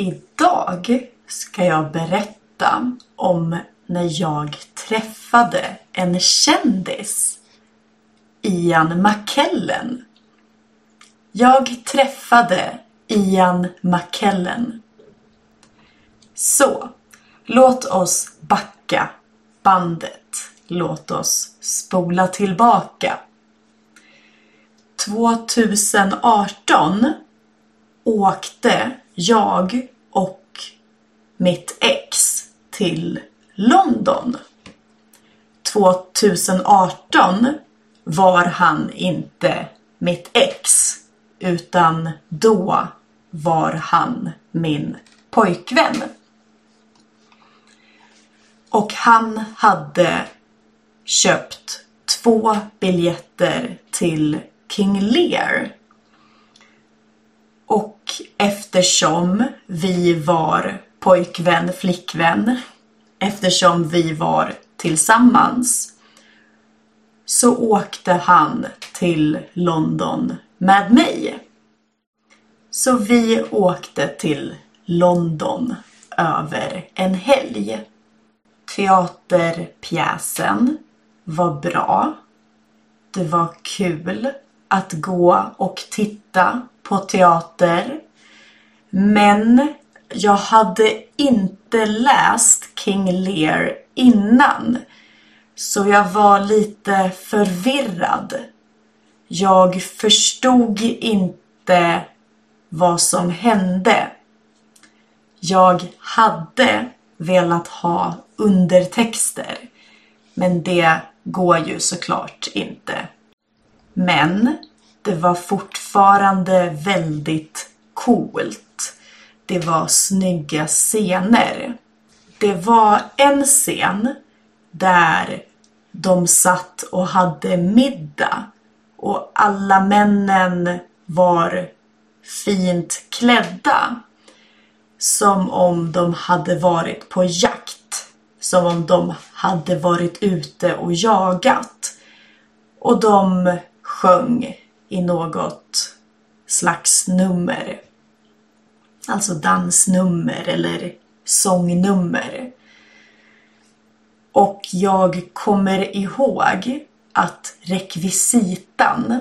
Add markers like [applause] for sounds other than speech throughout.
Idag ska jag berätta om när jag träffade en kändis. Ian McKellen. Jag träffade Ian McKellen. Så, låt oss backa bandet. Låt oss spola tillbaka. 2018 åkte jag och mitt ex till London. 2018 var han inte mitt ex utan då var han min pojkvän. Och han hade köpt två biljetter till King Lear. Och eftersom vi var pojkvän, flickvän, eftersom vi var tillsammans så åkte han till London med mig. Så vi åkte till London över en helg. Teaterpjäsen var bra. Det var kul att gå och titta på teater. Men jag hade inte läst King Lear innan. Så jag var lite förvirrad. Jag förstod inte vad som hände. Jag hade velat ha undertexter. Men det går ju såklart inte. Men det var fortfarande väldigt coolt. Det var snygga scener. Det var en scen där de satt och hade middag och alla männen var fint klädda. Som om de hade varit på jakt. Som om de hade varit ute och jagat. Och de sjöng i något slags nummer. Alltså dansnummer eller sångnummer. Och jag kommer ihåg att rekvisitan,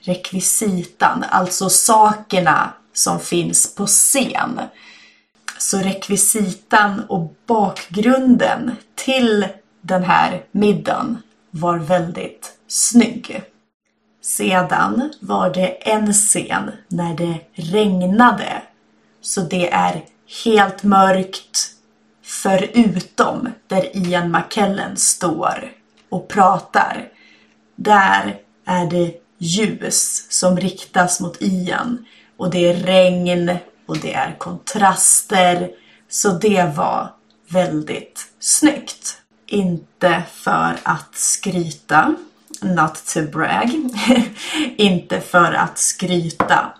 rekvisitan, alltså sakerna som finns på scen. Så rekvisitan och bakgrunden till den här middagen var väldigt snygg. Sedan var det en scen när det regnade. Så det är helt mörkt förutom där Ian McKellen står och pratar. Där är det ljus som riktas mot Ian och det är regn och det är kontraster. Så det var väldigt snyggt. Inte för att skryta, not to brag, [laughs] inte för att skryta.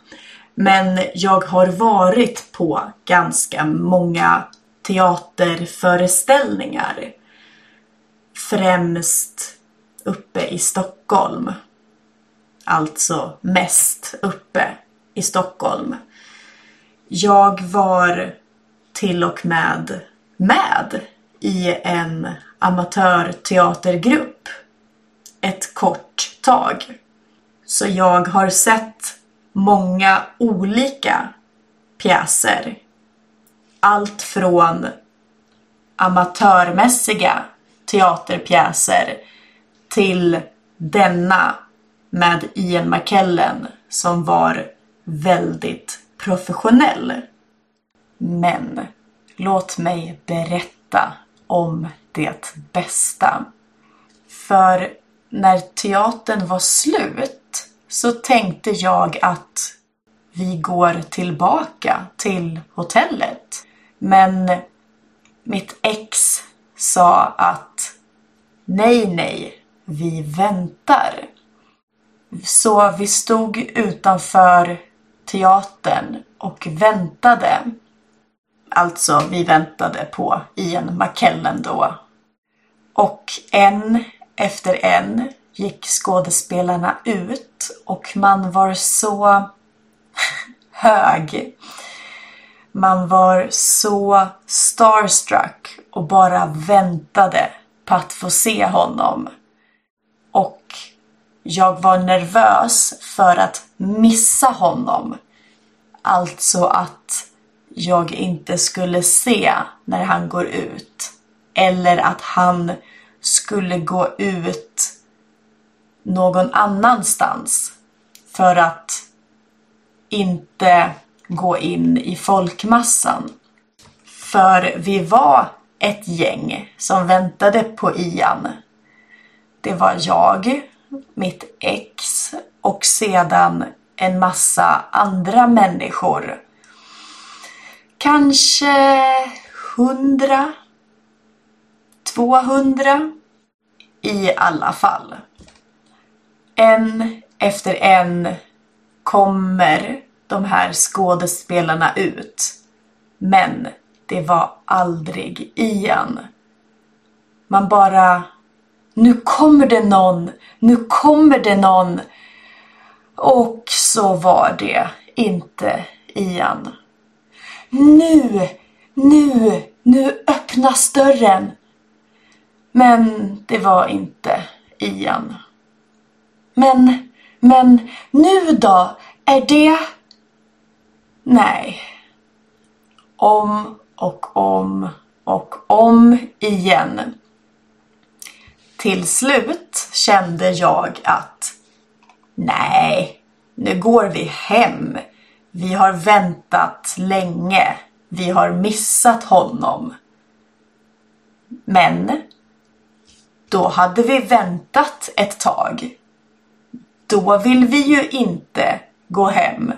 Men jag har varit på ganska många teaterföreställningar. Främst uppe i Stockholm. Alltså mest uppe i Stockholm. Jag var till och med med i en amatörteatergrupp ett kort tag. Så jag har sett många olika pjäser. Allt från amatörmässiga teaterpjäser till denna med Ian McKellen som var väldigt professionell. Men låt mig berätta om det bästa. För när teatern var slut så tänkte jag att vi går tillbaka till hotellet. Men mitt ex sa att nej, nej, vi väntar. Så vi stod utanför teatern och väntade. Alltså, vi väntade på Ian McKellen då. Och en efter en gick skådespelarna ut och man var så [laughs] hög. Man var så starstruck och bara väntade på att få se honom. Och jag var nervös för att missa honom. Alltså att jag inte skulle se när han går ut. Eller att han skulle gå ut någon annanstans för att inte gå in i folkmassan. För vi var ett gäng som väntade på Ian. Det var jag, mitt ex och sedan en massa andra människor. Kanske hundra, tvåhundra i alla fall. En efter en kommer de här skådespelarna ut. Men det var aldrig Ian. Man bara... Nu kommer det någon! Nu kommer det någon! Och så var det inte Ian. Nu! Nu! Nu öppnas dörren! Men det var inte Ian. Men, men nu då? Är det... Nej. Om och om och om igen. Till slut kände jag att nej, nu går vi hem. Vi har väntat länge. Vi har missat honom. Men då hade vi väntat ett tag. Då vill vi ju inte gå hem.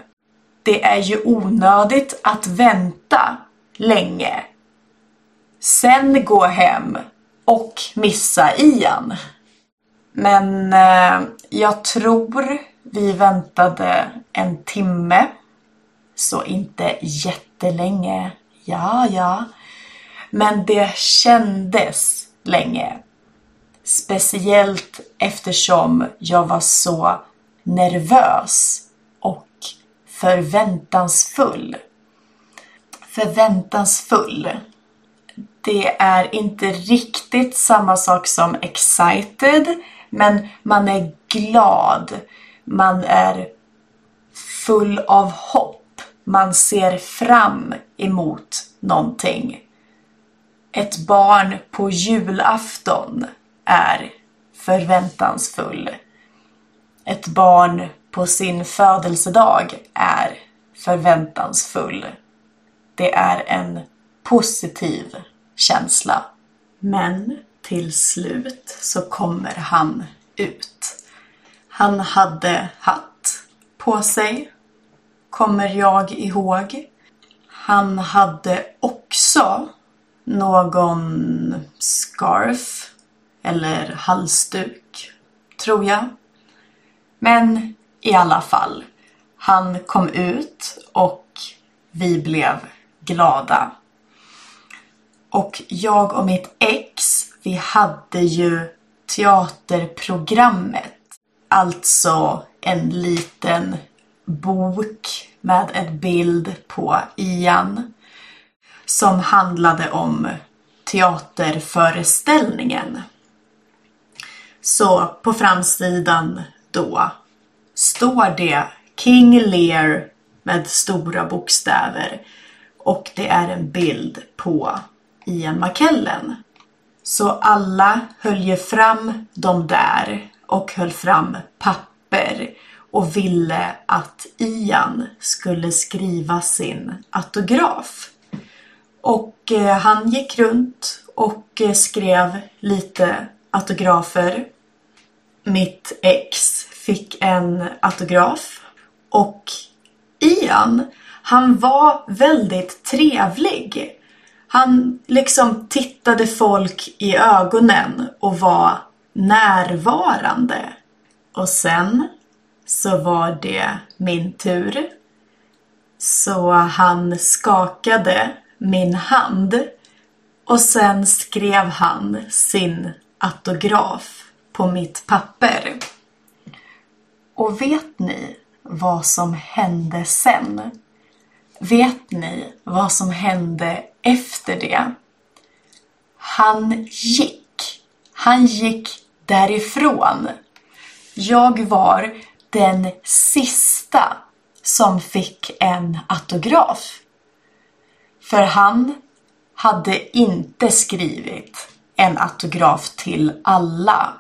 Det är ju onödigt att vänta länge. Sen gå hem och missa Ian. Men eh, jag tror vi väntade en timme. Så inte jättelänge. Ja, ja. Men det kändes länge. Speciellt eftersom jag var så nervös och förväntansfull. Förväntansfull. Det är inte riktigt samma sak som excited, men man är glad. Man är full av hopp. Man ser fram emot någonting. Ett barn på julafton är förväntansfull. Ett barn på sin födelsedag är förväntansfull. Det är en positiv känsla. Men till slut så kommer han ut. Han hade hatt på sig, kommer jag ihåg. Han hade också någon scarf eller halsduk, tror jag. Men i alla fall, han kom ut och vi blev glada. Och jag och mitt ex, vi hade ju teaterprogrammet. Alltså en liten bok med en bild på Ian som handlade om teaterföreställningen. Så på framsidan då står det King Lear med stora bokstäver och det är en bild på Ian McKellen. Så alla höll ju fram de där och höll fram papper och ville att Ian skulle skriva sin autograf. Och eh, han gick runt och eh, skrev lite autografer. Mitt ex fick en autograf och Ian, han var väldigt trevlig. Han liksom tittade folk i ögonen och var närvarande. Och sen så var det min tur. Så han skakade min hand och sen skrev han sin autograf på mitt papper. Och vet ni vad som hände sen? vet ni vad som hände efter det? Han gick. Han gick därifrån. Jag var den sista som fick en autograf. För han hade inte skrivit en autograf till alla.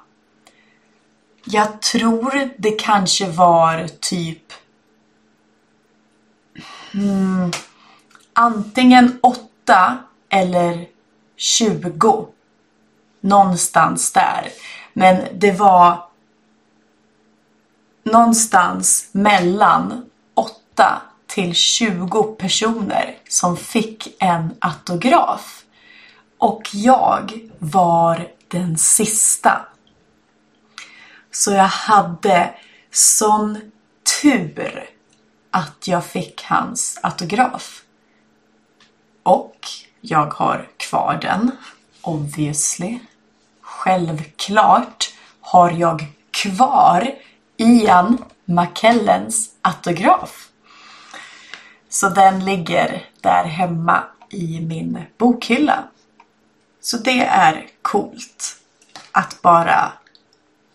Jag tror det kanske var typ mm, antingen 8 eller tjugo. Någonstans där. Men det var någonstans mellan 8 till 20 personer som fick en autograf. Och jag var den sista. Så jag hade sån tur att jag fick hans autograf. Och jag har kvar den, obviously. Självklart har jag kvar Ian McKellens autograf. Så den ligger där hemma i min bokhylla. Så det är coolt att bara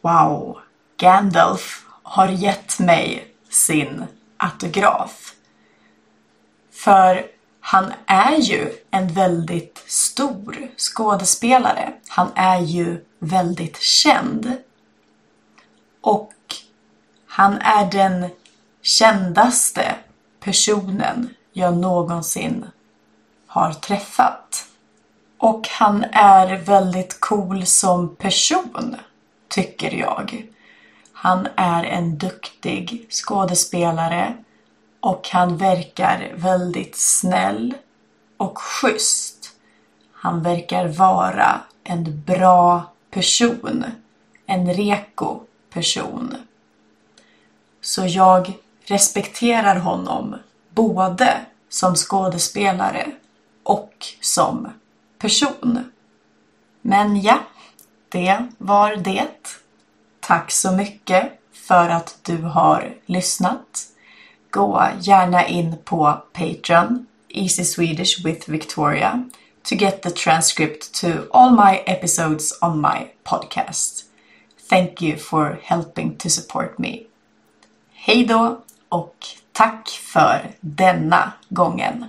Wow, Gandalf har gett mig sin autograf. För han är ju en väldigt stor skådespelare. Han är ju väldigt känd. Och han är den kändaste personen jag någonsin har träffat. Och han är väldigt cool som person, tycker jag. Han är en duktig skådespelare och han verkar väldigt snäll och schysst. Han verkar vara en bra person. En reko person. Så jag respekterar honom både som skådespelare och som person. Men ja, det var det. Tack så mycket för att du har lyssnat. Gå gärna in på Patreon, Easy Swedish with Victoria, to get the transcript to all my episodes on my podcast. Thank you for helping to support me. Hej då och tack för denna gången.